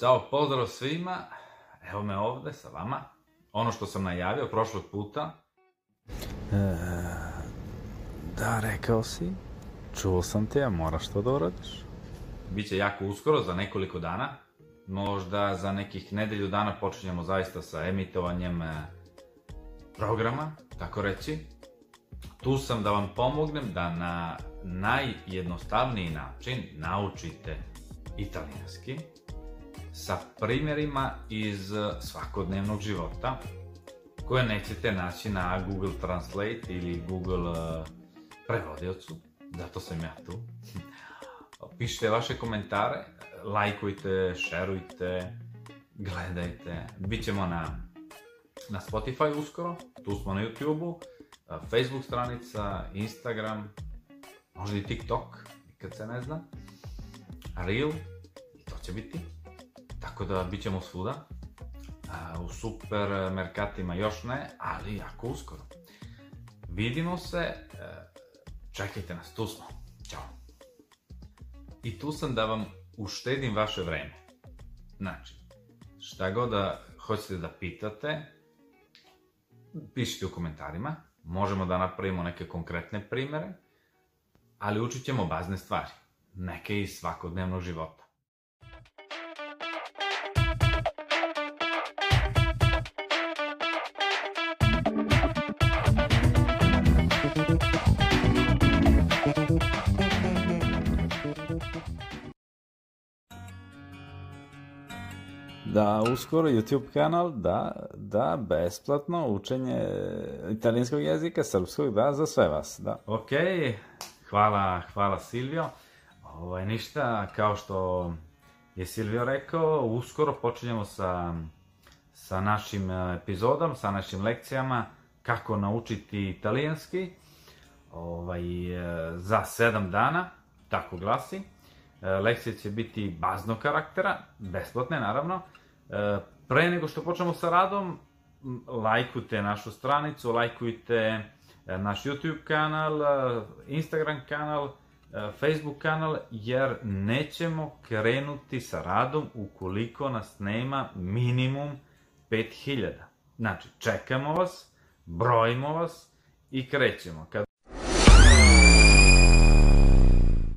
Ćao, pozdrav svima. Evo me ovde sa vama. Ono što sam najavio prošlog puta. E, da, rekao si. Čuo sam te, a moraš to da uradiš. Biće jako uskoro, za nekoliko dana. Možda za nekih nedelju dana počinjemo zaista sa emitovanjem e, programa, tako reći. Tu sam da vam pomognem da na najjednostavniji način naučite italijanski sa primjerima iz eh, svakodnevnog života koje nećete naći na Google Translate ili Google eh, prevodiocu, zato sam ja tu. Pišite vaše komentare, lajkujte, šerujte, gledajte. Bićemo na, na Spotify uskoro, tu smo na YouTube-u, eh, Facebook stranica, Instagram, možda i TikTok, nikad se ne zna. Reel, i to će biti. Tako da bit ćemo svuda. U supermerkatima još ne, ali jako uskoro. Vidimo se, e, čekajte nas, tu smo. Ćao. I tu sam da vam uštedim vaše vreme. Znači, šta god da hoćete da pitate, pišite u komentarima, možemo da napravimo neke konkretne primere, ali učit ćemo bazne stvari, neke iz svakodnevnog života. da uskoro YouTube kanal da, da besplatno učenje italijanskog jezika, srpskog, da, za sve vas, da. Ok, hvala, hvala Silvio. Ovaj, ništa, kao što je Silvio rekao, uskoro počinjemo sa, sa našim epizodom, sa našim lekcijama kako naučiti italijanski ovaj, za sedam dana, tako glasi. E, lekcije će biti baznog karaktera, besplatne naravno. E, pre nego što počnemo sa radom, lajkujte našu stranicu, lajkujte e, naš YouTube kanal, Instagram kanal, Facebook kanal, jer nećemo krenuti sa radom ukoliko nas nema minimum 5000. Znači, čekamo vas, brojimo vas i krećemo. Kad